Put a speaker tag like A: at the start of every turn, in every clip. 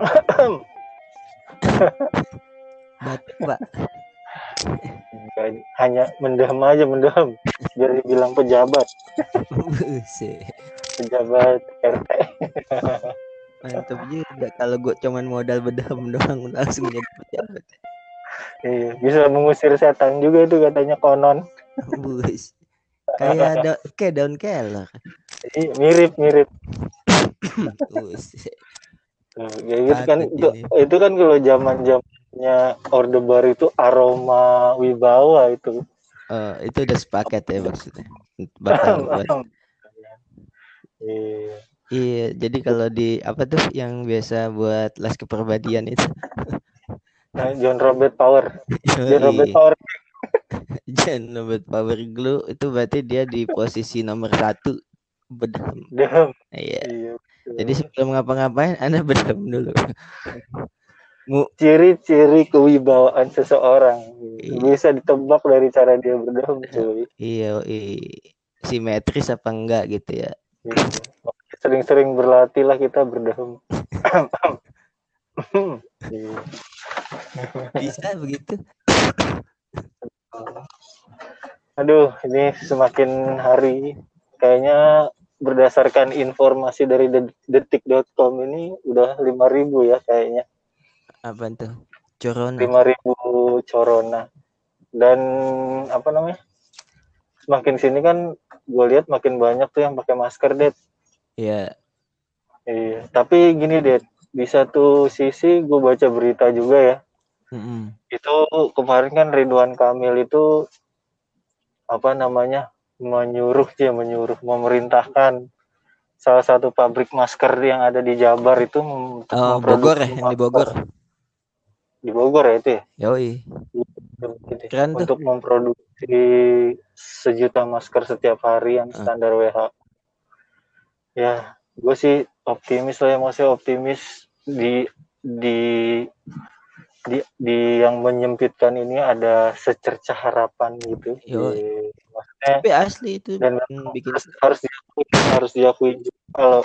A: Batuk, Pak.
B: Hanya mendem aja, mendem. Biar dibilang pejabat. Pejabat RT.
A: Mantap juga kalau gue cuman modal bedam doang langsung jadi pejabat.
B: Iya, bisa mengusir setan juga itu katanya konon.
A: Bus. Kayak ada kayak daun kelor.
B: Mirip mirip. Tuh, kayak gitu kan itu, itu kan kalau zaman zamannya orde baru itu aroma wibawa itu.
A: Oh, itu udah sepaket ya maksudnya. Bakal buat-
B: Iya.
A: Iya, jadi kalau di apa tuh yang biasa buat les kepribadian itu.
B: Nah, John Robert Power. John Robert. Power.
A: John Robert Power Glue itu berarti dia di posisi nomor satu bedam. Iya.
B: Iya.
A: Jadi sebelum ngapa-ngapain, anda bedam dulu.
B: Ciri-ciri kewibawaan seseorang
A: Iya.
B: bisa ditebak dari cara dia cuy.
A: iya, iya, simetris apa enggak gitu ya?
B: Iya. Sering-sering berlatih lah kita berdem. Iya.
A: Bisa begitu?
B: Aduh, ini semakin hari kayaknya berdasarkan informasi dari det- detik.com ini udah 5000 ya kayaknya.
A: Apa tuh? Corona.
B: 5000 corona. Dan apa namanya? Semakin sini kan gue lihat makin banyak tuh yang pakai masker, Det.
A: Iya.
B: Iya, tapi gini, Det. Di satu sisi gue baca berita juga ya.
A: Mm-mm.
B: Itu kemarin kan Ridwan Kamil itu apa namanya? Menyuruh dia menyuruh memerintahkan salah satu pabrik masker yang ada di Jabar itu
A: Oh, Bogor ya, yang di. Bogor.
B: Di Bogor ya itu ya?
A: Yoi.
B: Gitu.
A: Keren tuh.
B: untuk memproduksi sejuta masker setiap hari yang
A: Ah.
B: standar WHO. Ya, gue sih optimis lah ya, maksudnya optimis di di di, di yang menyempitkan ini ada secercah harapan gitu.
A: Yo.
B: Di- maksudnya
A: Tapi asli itu
B: dan
A: mm, bikin
B: harus, harus diakui harus diakui kalau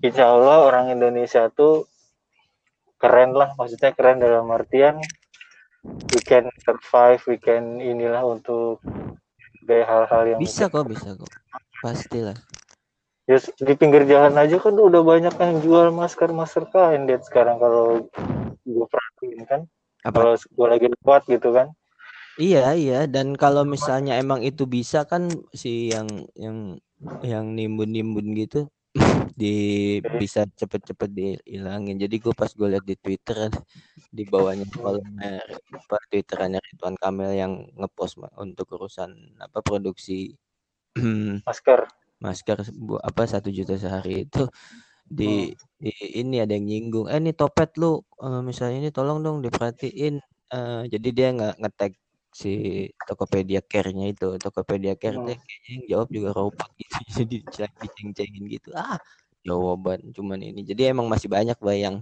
B: insya Allah orang Indonesia tuh keren lah maksudnya keren dalam artian we can survive we can inilah untuk kayak hal-hal yang
A: bisa kok, bisa kok. Pastilah.
B: ya, di pinggir jalan aja kan udah banyak yang jual masker masker kain deh sekarang kalau gue perhatiin kan
A: Apa?
B: kalau gue lagi lewat gitu kan
A: Iya, iya. Dan kalau misalnya emang itu bisa kan si yang yang yang nimbun-nimbun gitu di bisa cepet-cepet dihilangin. Jadi gue pas gue liat di Twitter di bawahnya kolomnya apa Twitterannya Ridwan Kamil yang ngepost untuk urusan apa produksi
B: masker
A: masker bu- apa satu juta sehari itu di, di ini ada yang nyinggung eh ini topet lu eh, misalnya ini tolong dong diperhatiin Eh, jadi dia nggak ngetek si Tokopedia Care-nya itu. Tokopedia Care teh kayaknya yang jawab juga robot gitu. Jadi diceng- diceng-cengin gitu. Ah jawaban cuman ini. Jadi emang masih banyak bah yang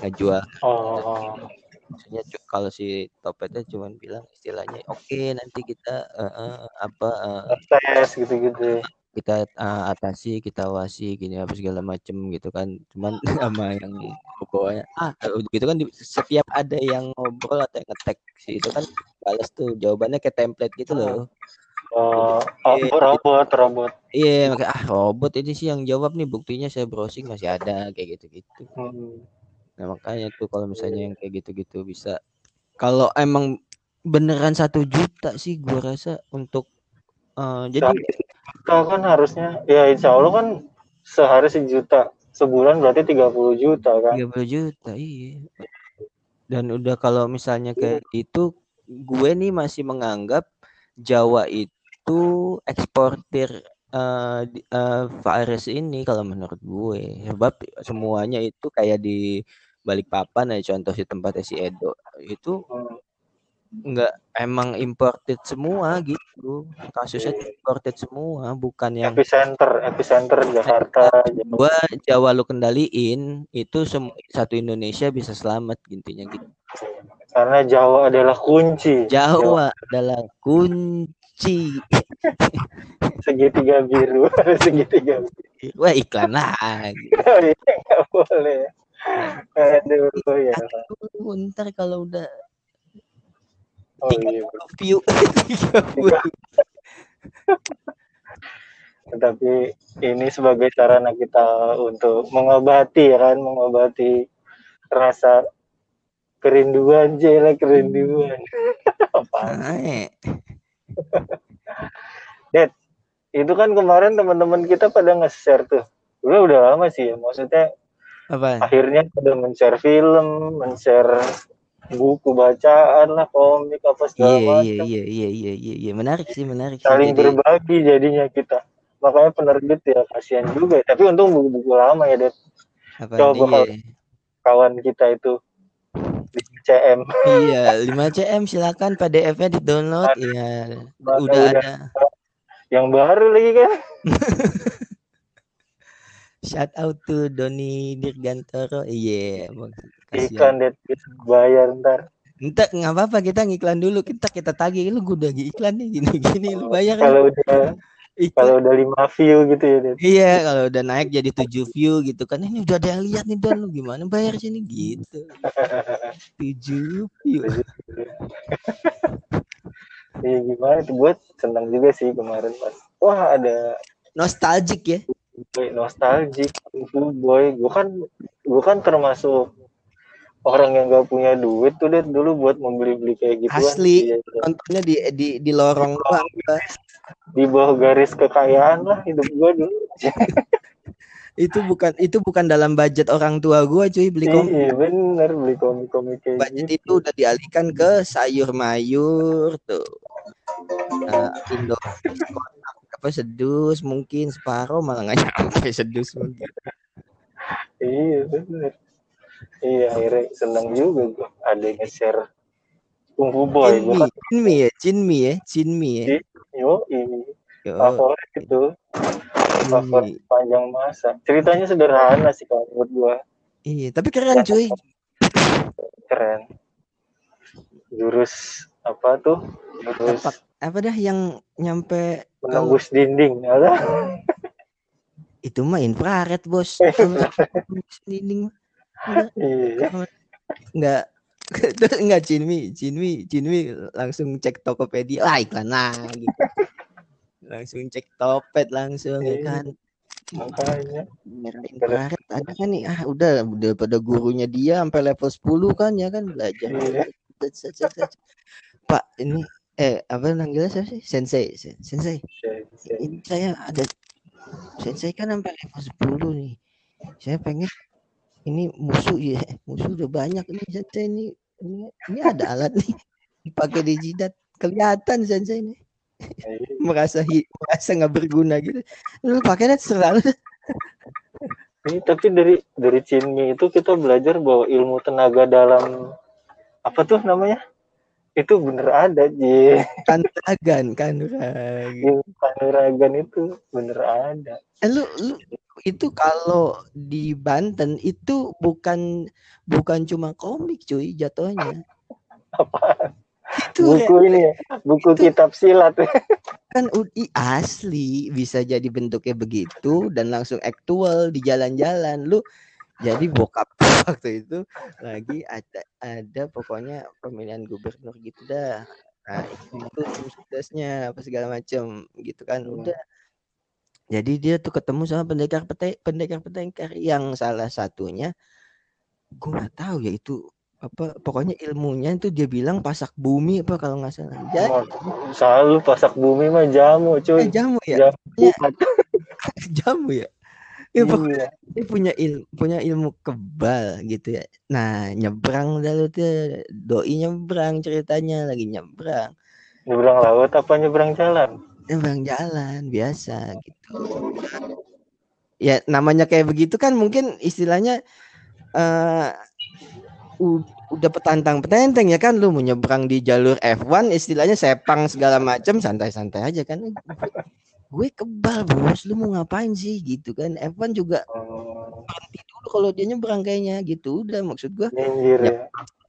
A: ngejual.
B: Oh.
A: Maksudnya kalau si Topetnya cuman bilang istilahnya oke nanti kita eh, eh, apa eh,
B: tes gitu-gitu
A: kita uh, atasi, kita awasi gini apa segala macem gitu kan. Cuman sama yang bawahnya ah gitu kan di- setiap ada yang ngobrol atau yang ngetek si itu kan balas tuh jawabannya kayak template gitu loh.
B: oh, oh
A: Iya,
B: robot robot
A: Iya, makanya ah robot ini sih yang jawab nih buktinya saya browsing masih ada kayak gitu-gitu.
B: Hmm.
A: Nah, makanya tuh kalau misalnya yang kayak gitu-gitu bisa kalau emang beneran satu juta sih gua rasa untuk eh, jadi
B: juta kan harusnya ya insya Allah kan sehari sejuta sebulan berarti 30 juta kan?
A: 30 juta iya. Dan udah kalau misalnya kayak itu gue nih masih menganggap Jawa itu eksportir eh, di- eh, virus ini kalau menurut gue. Sebab semuanya itu kayak di Balikpapan ya contoh si tempatnya si Edo. Itu Enggak emang imported semua gitu kasusnya tuh imported semua bukan yang
B: epicenter epicenter Jakarta
A: gua Jawa lu kendaliin itu satu Indonesia bisa selamat intinya gitu.
B: karena Jawa adalah kunci
A: Jawa adalah kunci.
B: segitiga biru segitiga biru
A: Wah iklan lagi.
B: nggak boleh Aduh, ya.
A: Dulu, ntar kalau udah
B: Oh iya.
A: 30 view 30.
B: Tetapi ini sebagai sarana kita untuk mengobati ya kan, mengobati rasa kerinduan jela kerinduan. Apaan?
A: Naik.
B: Dad, itu kan kemarin teman-teman kita pada nge-share tuh. Udah udah lama sih ya, maksudnya
A: Apa?
B: akhirnya pada men-share film, men-share buku bacaan lah, komik apa segala
A: Iya, iya,
B: macam.
A: iya, iya, iya, iya, iya. Menarik sih, menarik sih.
B: Saling
A: Jadi,
B: berbagi jadinya kita. Makanya penerbit ya kasihan juga. Tapi untung buku-buku lama ya,
A: apa
B: Coba
A: iya.
B: kawan kita itu di CM
A: Iya, 5 cm silakan PDF-nya di-download. Iya,
B: Mana
A: udah
B: udah.
A: ada.
B: yang baru lagi kan.
A: Shout out to Doni Dirgantoro. Iya, kasihan.
B: Iklan bisa bayar ntar.
A: Entar nggak apa-apa kita ngiklan dulu. Kita kita tagih lu gue udah iklan nih gini-gini lu bayar.
B: Kalau udah
A: iklan.
B: kalau udah lima view gitu ya Dad.
A: Iya, kalau udah naik jadi 7 view gitu kan. Ini udah ada yang lihat nih Don lu gimana bayar sini gitu. 7 view.
B: Iya gimana tuh buat senang juga sih kemarin pas. Wah ada
A: Nostalgic ya.
B: Boy nostalgic Kung boy. Gue kan gue kan termasuk orang yang gak punya duit tuh deh dulu buat membeli-beli kayak gitu
A: Asli. Nontonnya di di di lorong doang. gua.
B: di bawah garis kekayaan lah hidup gue dulu.
A: Itu bukan itu bukan dalam budget orang tua gua cuy beli komik.
B: Iya bener beli komik-komik kayak
A: budget
B: gitu.
A: itu udah dialihkan ke sayur mayur tuh uh, Indo apa sedus mungkin separuh malah nggak nyampe sedus mungkin
B: Iya bener. Iya akhirnya seneng juga gue ada yang nge-share Kung Fu Boy. Gue kan
A: Cinmi ya Cinmi ya Cinmi ya
B: yo ini favorit itu favorit panjang masa. Ceritanya sederhana sih kalau menurut gue
A: iya tapi keren cuy
B: keren. Jurus apa tuh? Jurus
A: apa apa dah yang nyampe
B: menembus dinding. Ada?
A: itu mah infrared bos Kalau dinding
B: Iya.
A: nggak terus nggak Cinmi Cinmi Cinmi langsung cek Tokopedia ah iklan lagi langsung cek topet langsung ya
B: Iya.
A: kan
B: Makanya.
A: infrared ada kan nih ah udah udah pada gurunya dia sampai level 10 kan ya kan belajar
B: Iya.
A: Pak ini eh apa nanggilnya siapa sih? Sensei sen- sensei. Ini saya ada sensei kan sampai level 10 nih. Saya pengen ini musuh ya musuh udah banyak nih sensei ini ini, ini ada alat nih. Dipakai di jidat. Kelihatan sensei ini
B: Iya.
A: merasa hi- merasa nggak berguna gitu. Lu pakai deh selalu
B: Ini tapi dari dari Cinmi itu kita belajar bahwa ilmu tenaga dalam apa tuh namanya? Itu bener ada, Ji.
A: kanuragan kanuragan
B: Ilmu kanuragan itu bener ada.
A: eh, lu lu itu kalau di Banten itu bukan bukan cuma komik cuy jatuhnya
B: Apa?
A: itu
B: Buku ini ya, buku
A: itu-
B: kitab silat.
A: kan UI asli bisa jadi bentuknya begitu dan langsung aktual di jalan-jalan lu jadi bokap waktu itu lagi ada ada pokoknya pemilihan gubernur gitu dah nah itu suksesnya apa segala macam gitu kan
B: Hmm.
A: udah jadi dia tuh ketemu sama pendekar pete, pendekar pendekar yang salah satunya gue nggak tahu ya itu apa pokoknya ilmunya itu dia bilang pasak bumi apa kalau nggak salah jadi
B: Selalu pasak bumi mah jamu,
A: eh,
B: cuy.
A: jamu ya
B: Jamu.
A: Ya. jamu ya ya
B: Iya.
A: punya ilmu punya ilmu kebal gitu ya. Nah nyebrang dah lu tuh. Doi nyebrang ceritanya lagi nyebrang.
B: Nyebrang laut apa nyebrang jalan?
A: nyebrang jalan biasa gitu. Ya namanya kayak begitu kan mungkin istilahnya eh u- udah petantang petenteng ya kan. Lu mau nyebrang di jalur F1 istilahnya sepang segala macam santai-santai aja kan gue kebal bos. Lu mau ngapain sih? Gitu kan. F1 juga
B: Oh,
A: berhenti dulu kalau dia nyebrang kayaknya. Gitu udah maksud gua.
B: Nyindir ya.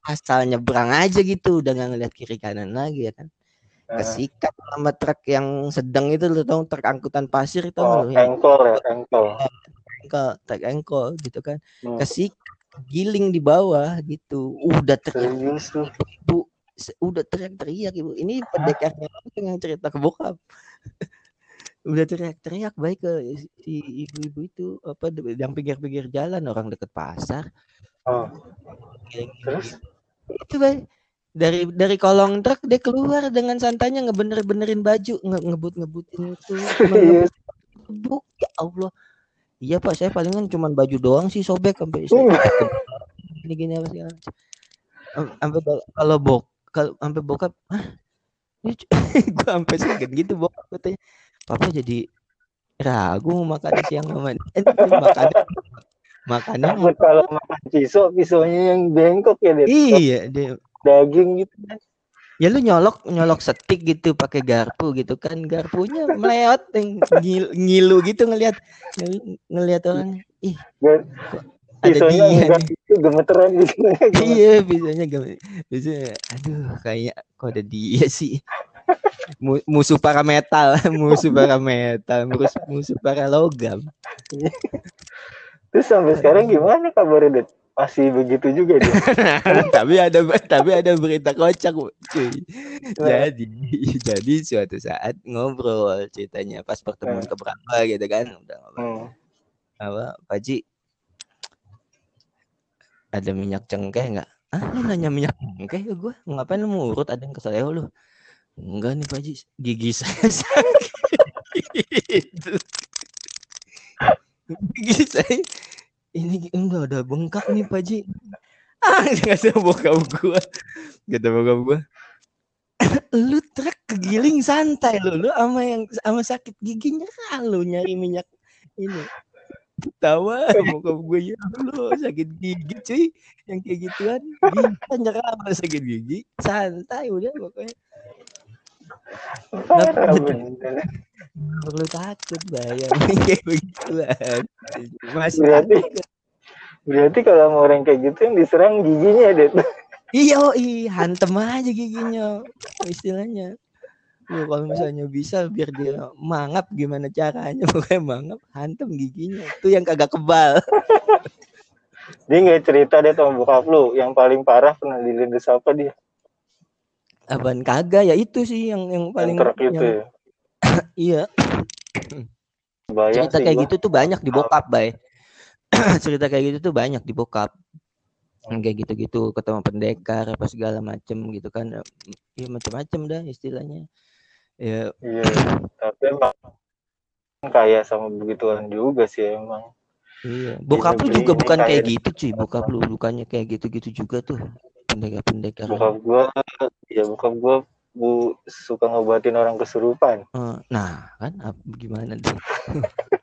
A: asal nyebrang aja gitu. Udah nggak ngeliat kiri kanan lagi ya kan.
B: Nah.
A: kesikat sama truk yang sedang itu lu tau truk angkutan pasir itu
B: Oh, engkol ya, engkol.
A: engkol truk engkol gitu kan.
B: Hmm.
A: kesikat giling di bawah gitu. Udah teriak
B: serius
A: ibu udah teriak-teriak ibu. Ini pendekarnya yang cerita ke bokap udah teriak-teriak baik ke si ibu-ibu itu apa yang pinggir-pinggir jalan orang deket pasar.
B: Oh. Terus?
A: Itu baik dari dari kolong truk dia keluar dengan santainya ngebener-benerin baju nge ngebut-ngebutin itu cuma
B: serius
A: ngebut. Ya Allah. Iya pak saya palingan cuman baju doang sih sobek sampai
B: Uh.
A: saya gini gini apa. Am- sampai kalau bok kalau sampai bokap ah ini gua sampai segan gitu bokap katanya papa jadi ragu mau makan siang sama dia. Eh, makan makannya
B: takut kalau makan pisau pisaunya yang bengkok ya deh
A: iya dia
B: daging gitu. Kan
A: ya lu nyolok nyolok setik gitu pakai garpu gitu kan. Garpunya meleot ngil- ngilu gitu ngelihat ngel- ngelihat orang. Ih ada
B: pisaunya
A: dia
B: itu gemeteran gitu.
A: Iya biasanya gak bisa aduh kayak kok ada dia sih musuh para metal musuh para metal musuh musuh para logam.
B: Terus sampai sekarang gimana kabarnya det masih begitu juga dia.
A: Tapi ada tapi ada berita kocak cuy. Jadi jadi suatu saat ngobrol ceritanya pas pertemuan
B: Nah.
A: keberapa gitu kan udah ngobrol.
B: Hmm.
A: apa Pak Haji ada minyak cengkeh nggak? Ah lu nanya minyak cengkeh ke gue ngapain lu mau urut ada yang kesel lu enggak nih Pak Haji. Gigi saya sakit. Gigi saya ini enggak ada bengkak nih Pak Haji. Ah kata bokap gua. Kata bokap gua. Lu truk kegiling santai lu. Lu sama yang sama sakit giginya lu nyari minyak ini. Tawa bokap gue ya lu sakit gigi cuy. Yang kayak gituan. Bisa nyerah sama sakit gigi. Santai udah pokoknya
B: parah
A: betul.
B: bener.
A: Nggak perlu takut bayang. Kayak begituan. Masih
B: Berarti- berarti kalau mau orang kayak gitu yang diserang giginya det
A: iya oh, iya hantem aja giginya istilahnya. Lu kalau misalnya bisa biar dia mangap gimana caranya? Pokoknya mangap hantem giginya. Itu yang kagak kebal.
B: Dia nggak cerita deh sama bokap lu. Yang paling parah pernah dilindas apa dia
A: Apaan kagak ya itu sih yang yang
B: yang
A: paling
B: itu
A: yang-
B: ya?
A: Iya.
B: Bayang
A: cerita
B: sih
A: kayak
B: gua.
A: gitu tuh banyak di bokap bay. Cerita kayak gitu tuh banyak di bokap. Yang kayak gitu-gitu ketemu pendekar apa segala macem gitu kan. Ya macam-macam dah istilahnya. Ya.
B: Iya tapi emang kayak sama begituan juga sih emang.
A: Iya. Bokap lu juga bukan kayak
B: kayak-
A: gitu cuy. Bokap lu bukannya kayak gitu-gitu juga tuh pendekar-pendekar
B: bokap gua ya bokap gua bu suka ngobatin orang kesurupan.
A: Eh, nah kan? Gimana tuh?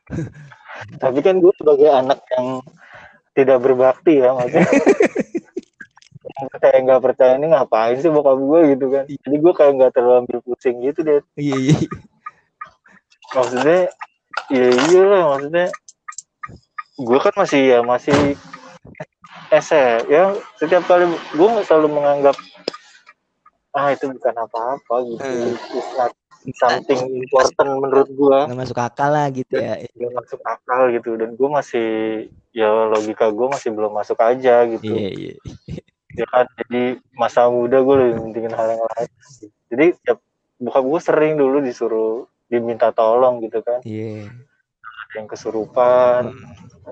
B: Tapi kan gua sebagai anak yang tidak berbakti ya maksudnya. Yang percaya nggak percaya ini ngapain sih bokap gua gitu kan? Jadi gua kayak nggak terlalu ambil pusing gitu deh
A: iya iya.
B: Maksudnya ya iya lah maksudnya. Gue kan masih ya masih SMP ya setiap kali gue nggak selalu menganggap ah itu bukan apa-apa gitu.
A: Hmm.
B: It's not something important menurut gue
A: nggak masuk akal lah gitu ya.
B: belum masuk akal gitu. Dan gue masih ya logika gue masih belum masuk aja gitu.
A: Iya iya.
B: Ya kan jadi masa muda gue lebih pentingin hal yang lain. Jadi ya bokap gue sering dulu disuruh diminta tolong gitu kan.
A: Iya.
B: ada yang kesurupan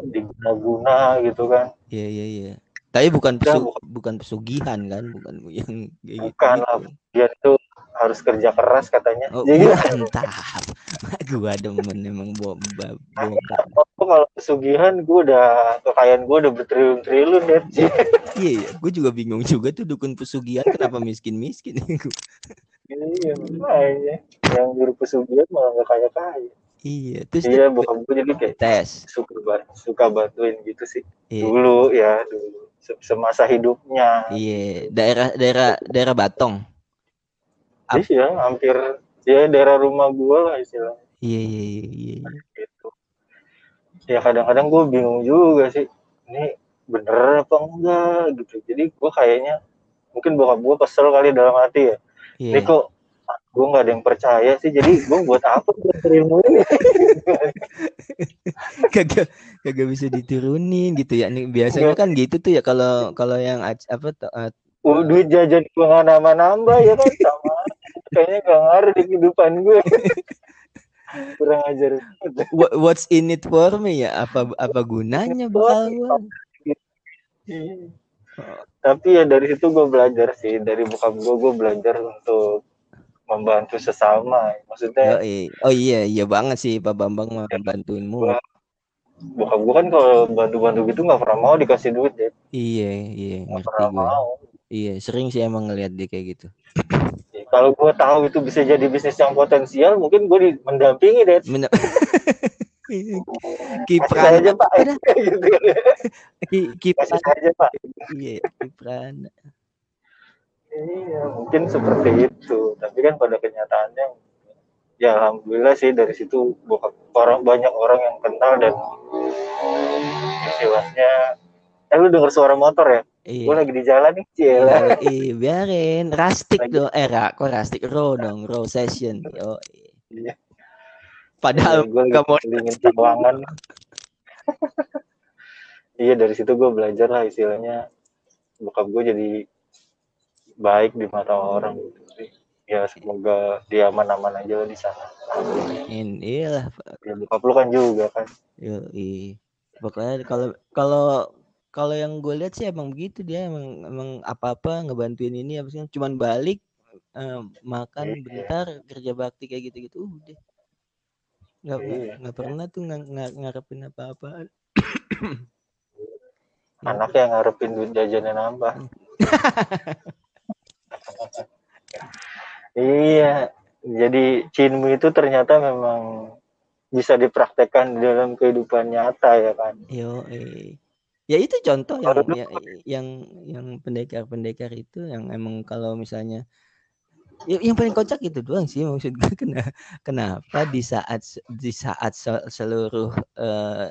B: diguna-guna gitu kan
A: iya iya iya tapi bukan
B: Ya,
A: pesu-
B: bukan.
A: bukan pesugihan kan bukan yang kayak gitu,
B: Bukan lah. dia tuh harus kerja keras katanya
A: Oh,
B: jadi
A: mantap. gua demen emang bokap.
B: aku kalau pesugihan gue udah kekayaan gue udah bertriliun-triliun deh
A: Iya, iya. Gue juga bingung juga tuh dukun pesugihan kenapa miskin-miskin.
B: iya makanya yang nyuruh pesugihan malah gak kaya kaya
A: iya, terus
B: iya
A: dia
B: bokap gue jadi kayak
A: tes.
B: suka suka bantuin gitu sih
A: Iya.
B: dulu ya dulu Se- semasa hidupnya
A: Iya, daerah daerah daerah Batong. Ap-
B: iya hampir ya daerah rumah gue lah istilahnya
A: Iya, iya, iya, iya. iya.
B: gitu ya kadang-kadang gue bingung juga sih ini bener apa enggak gitu jadi gue kayaknya mungkin bokap gue kesel kali dalam hati ya
A: Iya.
B: ini kok gue nggak ada yang percaya sih jadi gue buat apa ilmu ini?
A: Kagak kagak bisa diturunin gitu ya. Nih biasanya kan gitu tuh ya kalau kalau yang apa tuh, uh,
B: duit jajan gue nggak nambah nambah ya kan? Sama kayaknya gak ngaruh di kehidupan gue kurang ajar
A: what- what's in it for me ya? Apa apa gunanya bakal gua?
B: Tapi ya dari situ gue belajar sih. Dari bokap gue gue belajar untuk membantu sesama. Maksudnya
A: Yoi. oh iya iya banget sih Pak Bambang mau bantuinmu
B: Gua- bokap gue kan kalau bantu-bantu gitu nggak pernah mau dikasih duit deh
A: iya iya
B: nggak pernah
A: gue
B: mau.
A: Iya sering sih emang ngeliat dia kayak gitu.
B: Ya, kalau gue tahu itu bisa jadi bisnis yang potensial mungkin gue di- mendampingi deh
A: Men- Kipran
B: aja pak. Gitu.
A: Kipran.
B: Aja pak.
A: Iya Kipran
B: iya mungkin seperti itu. Tapi kan pada kenyataannya ya alhamdulillah sih dari situ bokap orang banyak orang yang kenal dan istilahnya eh lu denger suara motor ya?
A: Iya.
B: Gue lagi di jalan nih cila
A: Iya, iya, biarin. Rustic
B: Lagi-
A: dong. Eh kok rustic? Raw dong raw session. Yo.
B: Iya.
A: padahal
B: gue
A: nggak mau
B: dingin sawangan iya dari situ gue belajar lah istilahnya. Bokap gue jadi baik di mata orang. Gitu ya semoga dia aman-aman aja di sana.
A: In iyalah
B: ya bokap lu kan juga kan.
A: Yo i pokoknya kalau kalau kalau yang gue lihat sih emang begitu. Dia emang emang apa apa ngebantuin ini apa sih cuman balik eh, makan
B: Iya.
A: bentar kerja bakti kayak gitu gitu udah. Nggak nggak-
B: Iya.
A: nggak pernah tuh nga- nga- ngarepin apa-apaan
B: anaknya yang ngarepin duit jajannya nambah iya jadi cinmu itu ternyata memang bisa dipraktekkan di dalam kehidupan nyata ya kan?
A: Yo, eh. Ya itu contoh yang
B: Baru
A: yang yang, yang pendekar-pendekar itu yang emang kalau misalnya ya- yang paling kocak itu doang sih maksud gue kena, kenapa di saat di saat se- seluruh eh,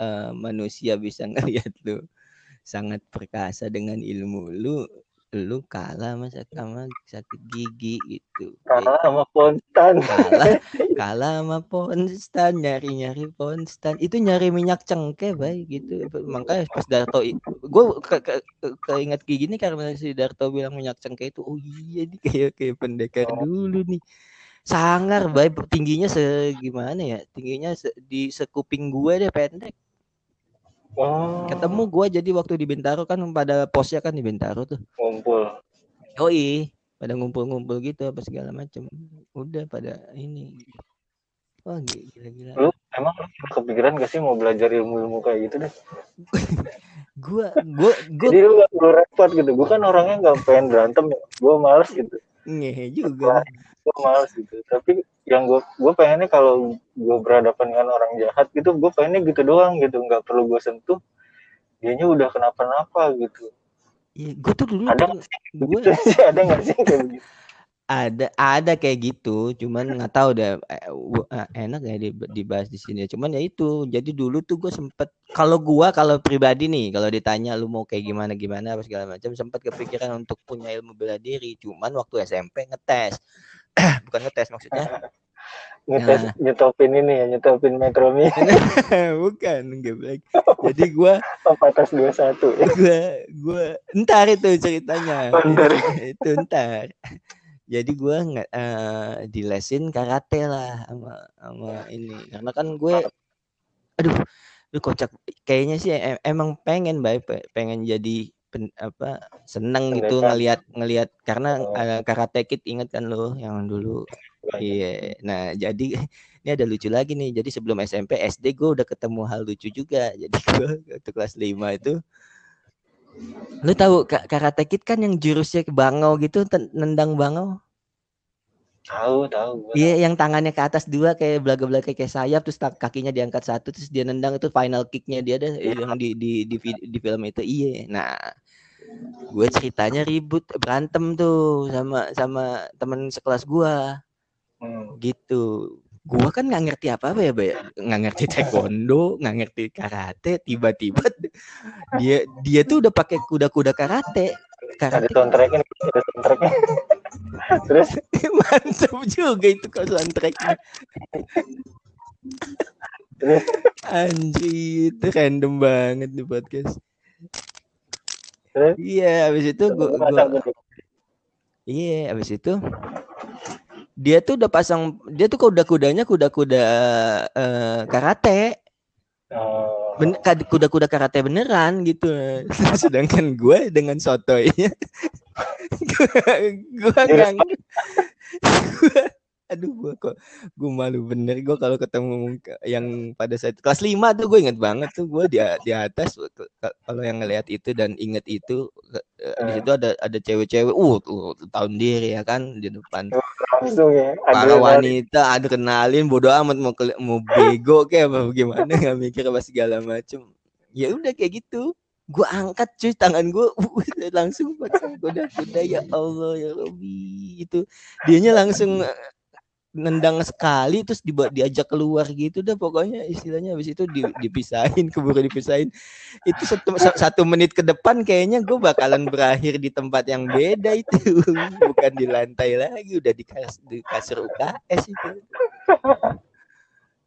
A: eh, manusia bisa ngelihat lu sangat perkasa dengan ilmu lu lu kalah sama sama sakit gigi gitu
B: kalah sama Pontan
A: kalah kalah sama Ponstan nyari nyari Ponstan. Itu nyari minyak cengkeh baik gitu. Makanya pas Darto gue ke, ke, ke- keinget kayak gini karena si Darto bilang minyak cengkeh itu oh iya nih kayak kayak pendekar
B: Oh.
A: dulu nih. Sangar baik tingginya segimana ya? Tingginya se- di sekuping gue deh pendek
B: oh
A: ketemu gue jadi waktu di Bintaro kan pada posnya kan di Bintaro tuh
B: ngumpul
A: Oh iya, pada ngumpul-ngumpul gitu apa segala macam. Udah pada ini. Wah gi- gila-gila.
B: lu emang lu kepikiran gak sih mau belajar ilmu-ilmu kayak gitu deh
A: Gua gua gua
B: jadi lu gak perlu repot gitu gue kan orangnya gak pengen berantem gue males gitu
A: ngehe juga.
B: Gue males gitu. Tapi yang gue gue pengennya kalau gue berhadapan dengan orang jahat gitu gue pengennya gitu doang gitu. Nggak perlu gue sentuh. Dianya udah kenapa-napa gitu.
A: Iya, gua tuh dulu
B: Ada
A: tuh
B: gitu sih ada nggak sih kayak begitu
A: ada ada kayak gitu, cuman nggak tahu deh eh, eh, enak ya di- dibahas di sini. Cuman ya itu, jadi dulu tuh gue sempet kalau gua kalau pribadi nih, kalau ditanya lu mau kayak gimana gimana apa segala macam, sempet kepikiran untuk punya ilmu bela diri. Cuman waktu SMP ngetes, bukan ngetes maksudnya.
B: Ngetes
A: Nah.
B: nyetopin ini ya nyetopin Metro Mini
A: bukan geblek. Jadi gua
B: apa atas dua satu
A: gua gua entar itu ceritanya.
B: Oh, ntar.
A: itu entar jadi gua nggak eh, dilesin karate lah sama sama ini. Karena kan gue aduh lu kocak. Kayaknya sih em- emang pengen baik pengen jadi pen- apa seneng gitu ngelihat ngelihat karena
B: Oh.
A: eh, karate kid inget kan lo yang dulu Iya, nah jadi ini ada lucu lagi nih. Jadi sebelum SMP, SD gue udah ketemu hal lucu juga. Jadi gue waktu kelas 5 itu, lu tahu Ka- Karate Kid kan yang jurusnya ke bangau gitu, nendang bangau.
B: Tahu tahu
A: Iya, yang tangannya ke atas dua kayak belaga-belaga kayak sayap, terus kakinya diangkat satu, terus dia nendang itu final kicknya dia deh
B: Iya.
A: yang di di di, di film itu. Iya, nah gue ceritanya ribut berantem tuh sama sama temen sekelas gua
B: Hmm.
A: gitu gua kan nggak ngerti apa apa ya Bay nggak ngerti taekwondo nggak ngerti karate tiba-tiba dia dia tuh udah pakai kuda-kuda karate
B: ada
A: karate
B: soundtracknya ada soundtracknya Terus
A: Mantap juga itu kalau soundtracknya.
B: Terus?
A: Anjir, itu random banget di podcast.
B: Terus?
A: Iya, habis itu gua, gua iya, habis itu dia tuh udah pasang dia tuh kuda-kudanya kuda-kuda eh, karate.
B: Oh,
A: Ben, kuda-kuda karate beneran gitu. Sedangkan gue dengan sotoynya gue nggak gua, aduh gue kok gue malu bener. Gue kalau ketemu yang pada saat kelas 5 tuh gue inget banget tuh gue di di atas kalau yang ngelihat itu dan inget itu eh, di situ ada ada cewek-cewek uh tuh tahun diri ya kan di depan.
B: Langsung ya.
A: para wanita ada kenalin bodo amat mau mau bego kayak apa gimana nggak mikir apa segala macem. Ya udah kayak gitu gua angkat cuy tangan gua uh, langsung pasang kuda kuda ya Allah ya Robi itu dianya langsung eh, nendang sekali terus dibawa diajak keluar gitu dah pokoknya istilahnya. Habis itu di- dipisahin keburu dipisahin. Itu satu, sa- satu menit ke depan kayaknya gue bakalan berakhir di tempat yang beda itu. Bukan di lantai lagi udah di, kas, di kasur UKS itu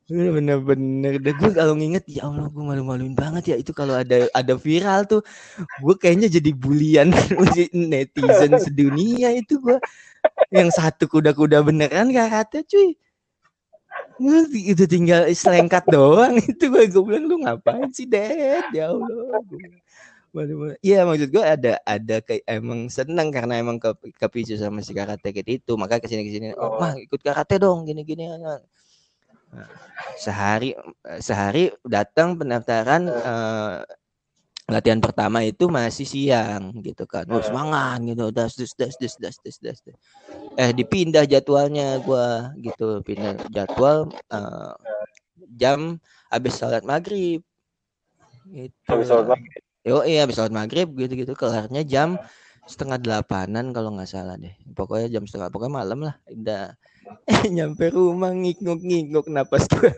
A: bener-bener deh gue kalau nginget ya Allah gue malu-maluin banget ya. Itu kalau ada ada viral tuh gue kayaknya jadi bulian netizen sedunia itu gue yang satu kuda-kuda beneran karate cuy. Itu tinggal selengkat doang. Itu gue gue bilang lu ngapain sih dad? Ya Allah. Iya maksud gue ada ada kayak emang seneng karena emang ke kepicu sama si karate kid itu maka ke sini ke sini oh,
B: Oh.
A: mah ikut karate dong gini gini Nah, Sehari sehari datang pendaftaran uh, latihan pertama itu masih siang gitu kan. Oh, semangat gitu. Das das das das das das das. Eh dipindah jadwalnya gua gitu, pindah jadwal uh, jam habis salat maghrib.
B: itu
A: Yo iya habis salat maghrib gitu-gitu kelarnya jam setengah delapanan kalau nggak salah deh. Pokoknya jam setengah pokoknya malam lah. Udah eh nyampe rumah ngikuk napas gua.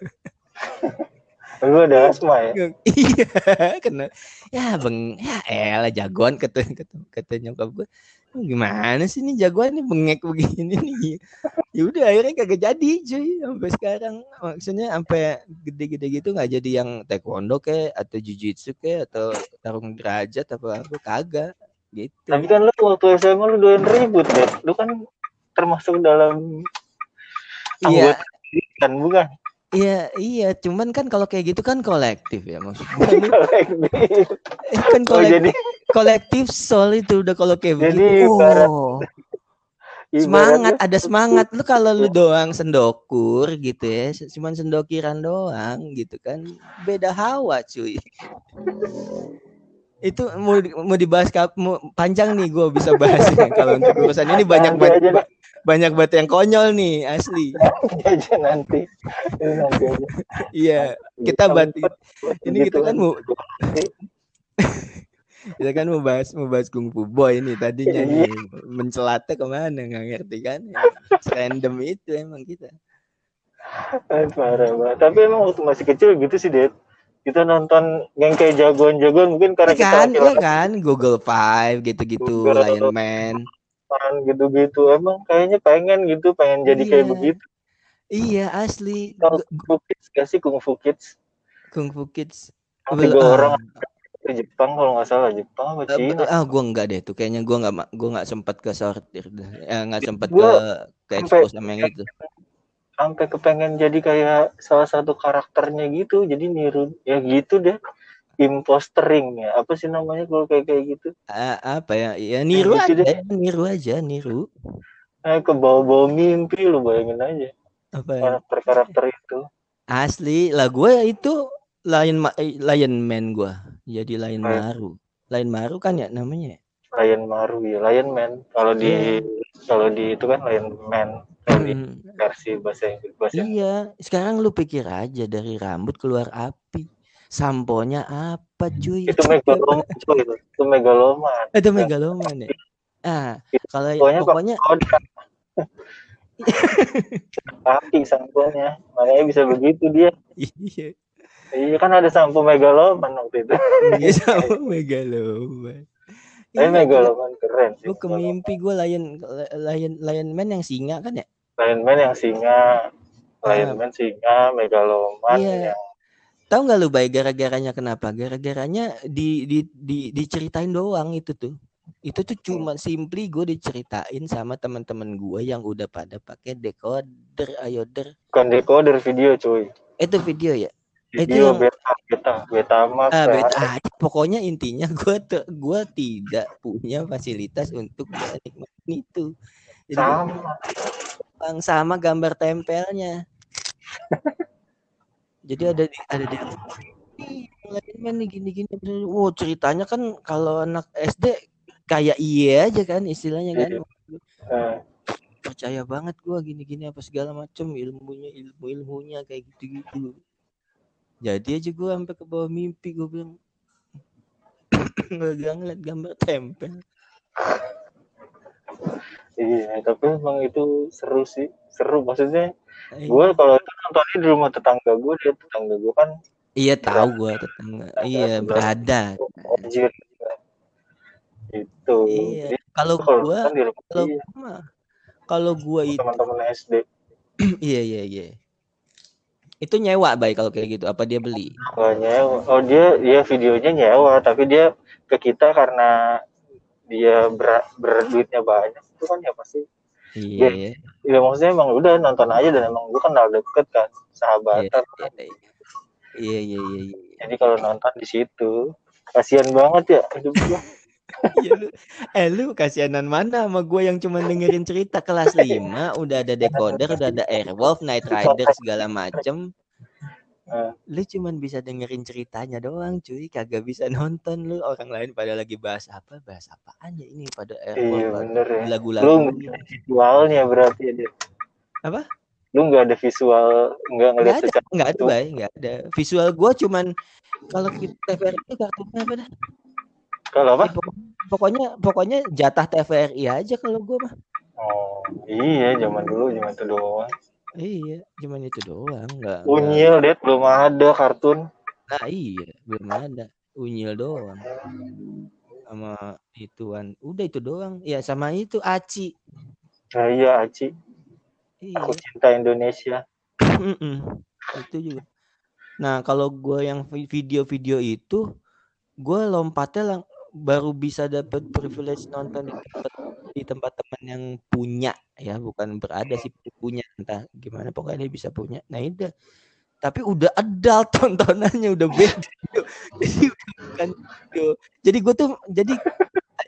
B: Lu ada asma ya?
A: Iya kena. Ya beng ya elah jagoan kata kata, kata nyokap gue gimana sih nih jagoan nih bengek begini nih? Ya udah akhirnya kagak jadi cuy sampai sekarang. Maksudnya sampai gede-gede gitu nggak jadi yang taekwondo ke atau jujitsu ke atau tarung derajat apa apa kagak. Gitu.
B: Tapi kan lu waktu SMA lu doyan ribut deh. Lu kan termasuk dalam
A: iya.
B: Kan bukan?
A: iya iya. Cuman kan kalau kayak gitu kan kolektif ya maksud gue nih,
B: Kolektif.
A: kan
B: Oh,
A: kolektif
B: jadi
A: kolektif soal itu udah kalau kayak
B: Jadi
A: begitu.
B: ibarat-
A: oh
B: ibaratnya
A: semangat ada semangat. Lu kalau lu doang sendokur gitu ya cuman sendokiran doang gitu kan beda hawa cuy. Itu mau mau dibahas kap mau panjang nih gue bisa bahas ya. kalau untuk urusan ini banyak banget. Banyak banget yang konyol nih asli
B: aja nanti. Ini nanti aja.
A: iya kita bantu ini
B: Gitu
A: kita kan mau kita kan mau bahas mau bahas kungfu boy nih tadinya
B: Iya.
A: nih mencelatnya ke mana nggak ngerti kan random itu emang kita
B: Eh, parah banget. Tapi emang waktu masih kecil gitu sih, Det. Kita nonton yang kayak jagoan-jagoan mungkin karena
A: Iya
B: kita
A: kan, iya kan, Google Five gitu-gitu. Lion Man.
B: Gitu-gitu. Emang kayaknya pengen gitu, pengen jadi kayak
A: Iya.
B: begitu.
A: Iya asli,
B: Tahu
A: Gu-
B: Kung Fu Kids gak sih Kung Fu Kids?
A: Kung Fu Kids.
B: Tiga
A: ah,
B: orang di Jepang kalau nggak salah Jepang apa
A: eh,
B: Cina?
A: ah, gua enggak deh tuh, kayaknya gua enggak, ma- gua enggak sempat ke sortir, eh, enggak sempat ke ke expose sama yang itu.
B: Sampai kepengen jadi kayak salah satu karakternya gitu, jadi niru ya gitu deh. Impostering ya, apa sih namanya kalau kayak kayak gitu?
A: Ah, apa ya? Ya niru
B: gitu
A: aja, niru aja, niru.
B: Eh, ke bawah-bawah mimpi lu bayangin aja
A: Apa ya?
B: karakter-karakter itu.
A: Asli lah gue itu Lion Ma- eh, Lion Man gua. Jadi Lion
B: Lion-
A: Maru. Lion Maru kan ya namanya.
B: Lion Maru ya, Lion Man. Kalau di kalau di itu kan Lion Man
A: Hmm.
B: versi bahasa Inggris bahasa
A: Iya, sekarang lu pikir aja dari rambut keluar api. Samponya apa cuy?
B: itu megaloman cuy itu. Megaloman.
A: Itu megaloman ya. Ah, kalau
B: Pokoknya
A: pokoknya
B: Koda. Api samponya. Makanya bisa begitu dia.
A: iya,
B: Iya kan ada sampo megaloman waktu itu.
A: iya sama megaloman.
B: Tapi
A: Iya,
B: Megaloman keren sih.
A: gue ke mimpi gue lion lion lion man yang singa kan ya
B: Lion Man yang singa, Lion
A: Ah.
B: Man singa, Megaloman
A: Iya.
B: yang
A: tahu nggak lu baik gara-garanya kenapa gara-garanya di, di di diceritain doang itu tuh itu tuh cuma simply gue diceritain sama teman-teman gue yang udah pada pakai decoder ayoder
B: bukan decoder video cuy.
A: itu video ya Itu
B: Video
A: yang-
B: beta, beta, beta max.
A: ah, beta aja. pokoknya intinya gue te- gua tidak punya fasilitas untuk bisa nikmatin itu jadi
B: Sama.
A: bang sama gambar tempelnya jadi ada di ada di lain man nih gini-gini wow ceritanya kan kalau anak SD kayak iya aja kan istilahnya kan.
B: Eh,
A: percaya banget gua gini-gini apa segala macem ilmunya ilmu ilmunya kayak gitu-gitu jadi aja gua sampai ke bawah mimpi gua bilang nggak ngeliat gambar tempel.
B: Iya, tapi emang itu seru sih. Seru maksudnya.
A: Eh,
B: Gue kalau itu nontonnya di rumah tetangga gue, dia tetangga gue kan
A: iya tahu gua tetangga iya berada
B: anjir. Itu.
A: iya
B: Jadi
A: kalau
B: rumah
A: kalau mah kalau gua itu
B: teman-teman SD.
A: iya iya iya itu nyewa baik kalau kayak gitu apa dia beli
B: Oh, nyewa. Oh dia dia videonya nyewa, tapi dia ke kita karena dia ber, berduitnya banyak itu kan ya pasti
A: iya
B: ya maksudnya emang udah nonton aja dan emang gue kenal deket kan
A: iya
B: sahabatan
A: iya iya iya iya
B: jadi kalau nonton di situ kasihan banget ya hidup gue
A: Iya lu, eh lu kasihanan mana sama gue yang cuma dengerin cerita kelas 5 udah ada decoder, udah ada Airwolf, Night Rider segala macem.
B: Eh.
A: Lu cuman bisa dengerin ceritanya doang cuy, kagak bisa nonton lu orang lain pada lagi bahas apa, bahas apaan ya ini pada
B: iya
A: Airwolf
B: bener ya
A: lagu-lagu.
B: lu visualnya berarti ya
A: Apa?
B: lu nggak ada visual nggak
A: Nggak
B: ngeliat
A: ada,
B: secara
A: nggak ada, bay, nggak ada. Visual gue cuman kalau TVRI itu kartunya apa dah?
B: kalau apa
A: Eh, pokok- pokoknya pokoknya jatah TVRI aja kalau gue mah.
B: oh iya zaman dulu zaman itu doang
A: Iya, cuman itu doang, nggak. nggak-
B: unyil deh belum ada kartun
A: Nah iya, belum ada. Unyil doang. Sama ituan. Udah itu doang. Ya sama itu Aci.
B: nah, iya Aci
A: Iya.
B: aku cinta Indonesia
A: Mm-mm. itu juga. Nah kalau gue yang vi- video-video itu, gue lompatnya lang baru bisa dapat privilege nonton di tempat di tempat teman yang punya ya bukan berada sih punya entah gimana pokoknya dia bisa punya. Nah itu tapi udah adult tontonannya udah beda jadi bukan jadi gue tuh jadi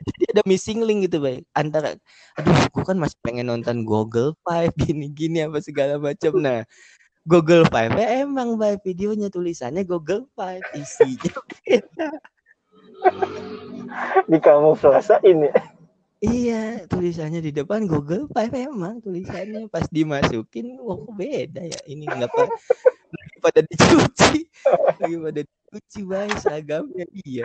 A: jadi ada missing link gitu bay. Antara aduh gue kan masih pengen nonton Google Five gini-gini apa segala macam nah Google Five ya emang bay videonya tulisannya Google Five isinya beda.
B: Di kamu ini. ya
A: Iya, tulisannya di depan Google Five emang tulisannya pas dimasukin, wah kok beda ya. Ini kenapa lagi pada dicuci, lagi pada dicuci baik seragamnya iya.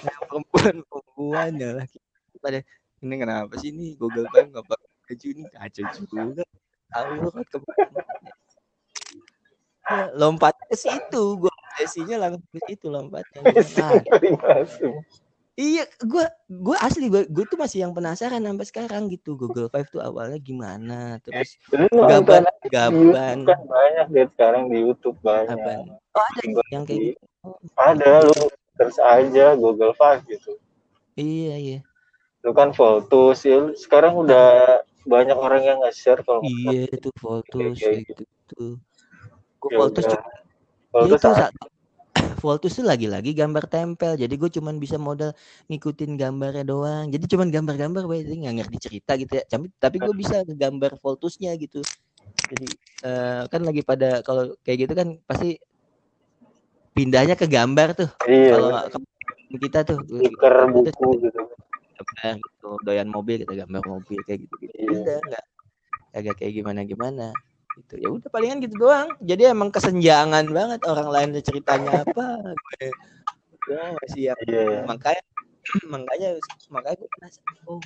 A: Nah, perempuan perempuan ya laki pada ini kenapa sih ini Google Five nggak pakai baju ini kacau juga. Aurat ke mana? Ya, lompat ke situ, gua sesinya langsung ke situ lompatnya. Nah, Iya, gua gua asli gua, gua tuh masih yang penasaran sampai sekarang gitu. Google Five tuh awalnya gimana? Terus
B: nonton
A: gaban gaban
B: kan banyak deh sekarang di YouTube banyak.
A: gaban. Oh, ada yang kayak gitu.
B: Ada lu terus aja Google Five gitu.
A: Iya, iya.
B: Lu kan Voltus ya. Sekarang udah banyak orang yang nge-share kalau
A: Iya, itu Voltus
B: kayak
A: kayak gitu. Gua
B: Ya
A: Voltus
B: udah.
A: cuma
B: Voltus
A: itu
B: ada.
A: sa- Voltus tuh lagi-lagi gambar tempel. Jadi gue cuman bisa modal ngikutin gambarnya doang. Jadi cuman gambar-gambar, bae. Jadi nggak ngerti cerita gitu ya. Tapi tapi gue bisa gambar Voltusnya gitu. Jadi eh, kan lagi pada kalau kayak gitu kan pasti pindahnya ke gambar tuh.
B: Iya.
A: Kalau kita tuh
B: stiker buku gitu.
A: gambar gitu, doyan mobil kita gambar mobil kayak gitu gitu.
B: Iya.
A: Udah nggak agak kayak gimana gimana gitu. Ya udah palingan gitu doang. Jadi emang kesenjangan banget orang lain ceritanya apa. Gue gue masih yang
B: iya.
A: makanya makanya makanya gue penasaran. Oh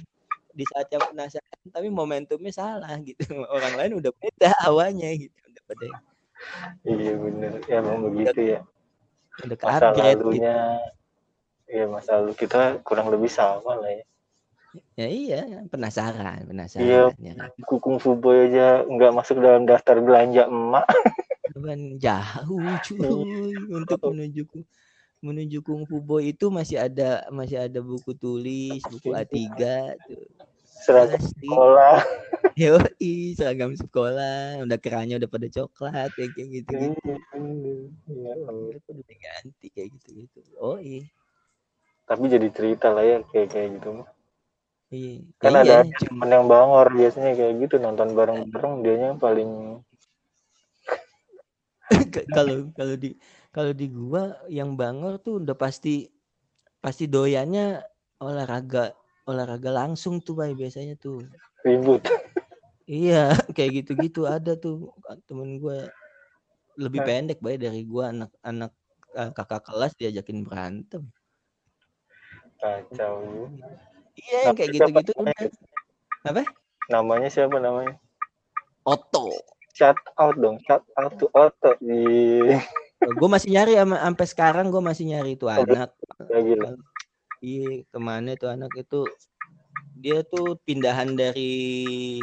A: di saat yang penasaran tapi momentumnya salah gitu. Orang lain udah beda awalnya gitu. Udah pada
B: Iya bener. Ya emang begitu ya.
A: udah
B: Masa
A: upgrade gitu.
B: lalunya ya masa lalu kita kurang lebih sama lah ya
A: ya iya penasaran penasaran
B: Iya.
A: ya?
B: Kukung Fuboy aja nggak masuk dalam daftar belanja emak
A: Cuman jauh cuy untuk menuju menuju Kung Fu Boy itu masih ada masih ada buku tulis buku A3 tuh
B: seragam
A: pasti
B: sekolah
A: Yoi, seragam sekolah, udah kerannya udah pada coklat kayak kayak gitu gitu.
B: Iya,
A: Udah diganti kayak gitu gitu. Oh iya,
B: tapi jadi cerita lah ya kayak kayak gitu mah.
A: Iya.
B: kan
A: Ya
B: ada
A: iya, cuma
B: temen yang bangor biasanya kayak gitu nonton bareng-bareng dianya yang paling
A: kalau kalau di kalau di gua yang bangor tuh udah pasti pasti doyannya olahraga olahraga langsung tuh bay biasanya tuh.
B: ribut
A: Iya, kayak gitu-gitu ada tuh temen gua lebih pendek bay dari gua anak-anak eh, kakak kelas diajakin berantem.
B: kacau
A: Iya, yang kayak gitu-gitu udah. Apa?
B: namanya siapa namanya?
A: Oto.
B: shout out dong shout out to Otto. Ih,
A: gue masih nyari sampai sekarang gue masih nyari itu anak.
B: Lah
A: iya ke mana itu anak itu? Dia tuh pindahan dari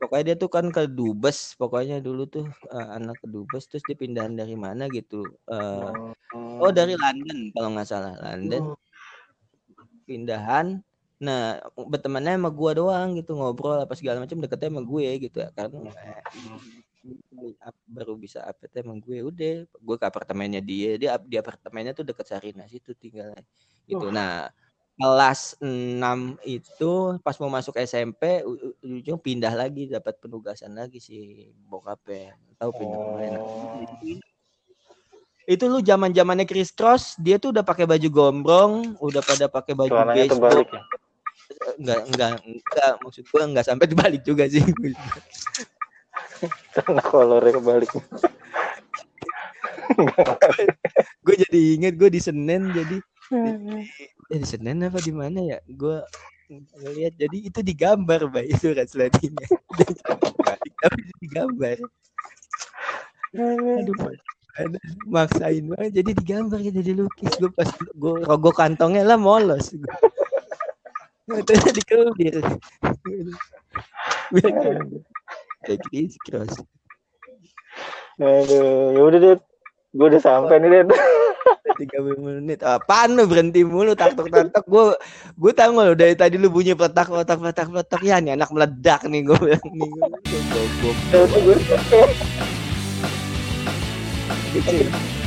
A: pokoknya dia tuh kan ke Dubes pokoknya dulu tuh eh, anak ke Dubes terus dia pindahan dari mana gitu Eh, oh dari London kalau nggak salah London pindahan nah bertemannya sama gua doang gitu ngobrol apa segala macam deketnya sama gue gitu ya. Karena eh, baru bisa update sama gue udah gue ke apartemennya dia dia di apartemennya tuh deket Sarina situ tinggalnya gitu. Nah kelas 6 itu pas mau masuk SMP ujung pindah lagi dapat penugasan lagi si bokapnya tahu pindah ke mana.
B: Oh.
A: Itu lu zaman zamannya Chris Cross dia tuh udah pakai baju gombrong udah pada pakai baju
B: celananya
A: baseball.
B: ya?
A: Enggak enggak enggak. Maksud gua enggak sampai dibalik juga sih.
B: Celana kolornya kebalik.
A: Gue jadi inget gue di Senen jadi. Eh, di Senen apa di mana ya? Gue ngeliat jadi itu digambar bay itu translasinya tapi digambar. Aduh maksain banget. Jadi digambar gitu dilukis. Gue pas gue rogo kantongnya lah molos kayak- kayak Chris Cross.
B: Aduh ya udah deh gue udah sampai nih deh
A: 30 menit. Apaan lu berhenti mulu tak tok tak tok gue gue tahu lu dari tadi lu bunyi petak petak petak petak. Ya nih anak meledak nih gue bilang. Nih gue goblok
B: Ya udah, gue
A: Gitu.